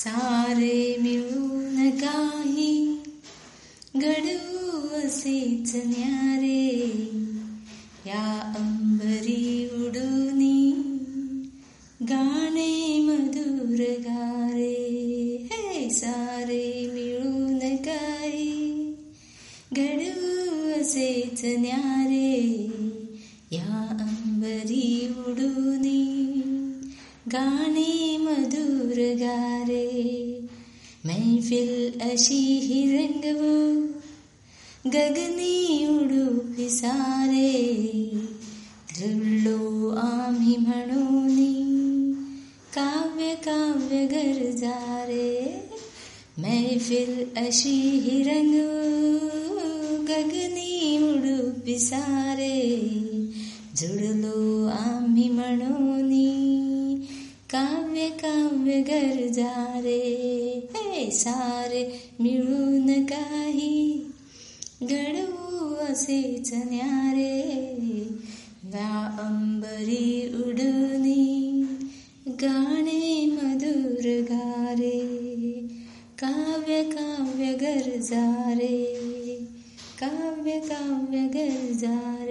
सारे मिळून काही घडवू असेच न्यारे या अंबरी उडूनी, गाणे मधुर गारे. हे सारे मिळून काही घडवू असेच न्यारे या अंबरी उडूनी गाणे मधुर गारे मैफिल अशी ही रंगवू, गगनी उडू पिसारे रुळलो आम्ही म्हणून, काव्य काव्य गरजारे मैफिल अशी ही रंगवू, गगनी उडू पिसारे, जुडलो आम्ही म्हणून. काव्य काव्य गरजारे हे सारे मिळून काही. घडवू असेच वा अंबरी उडूनी. गाणे मधुर गारे, काव्य काव्य गरजारे काव्य काव्य गरजारे